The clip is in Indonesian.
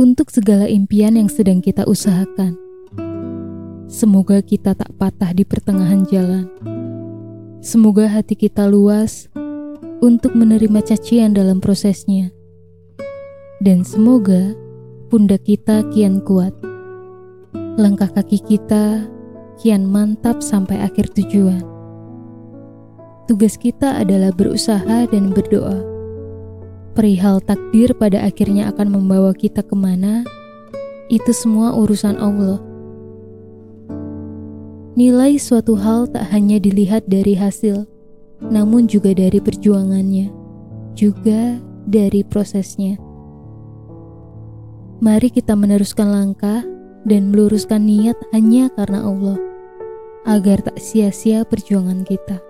untuk segala impian yang sedang kita usahakan. Semoga kita tak patah di pertengahan jalan. Semoga hati kita luas untuk menerima cacian dalam prosesnya. Dan semoga pundak kita kian kuat. Langkah kaki kita kian mantap sampai akhir tujuan. Tugas kita adalah berusaha dan berdoa. Perihal takdir pada akhirnya akan membawa kita ke mana, itu semua urusan Allah. Nilai suatu hal tak hanya dilihat dari hasil, namun juga dari perjuangannya, juga dari prosesnya. Mari kita meneruskan langkah dan meluruskan niat hanya karena Allah, agar tak sia-sia perjuangan kita.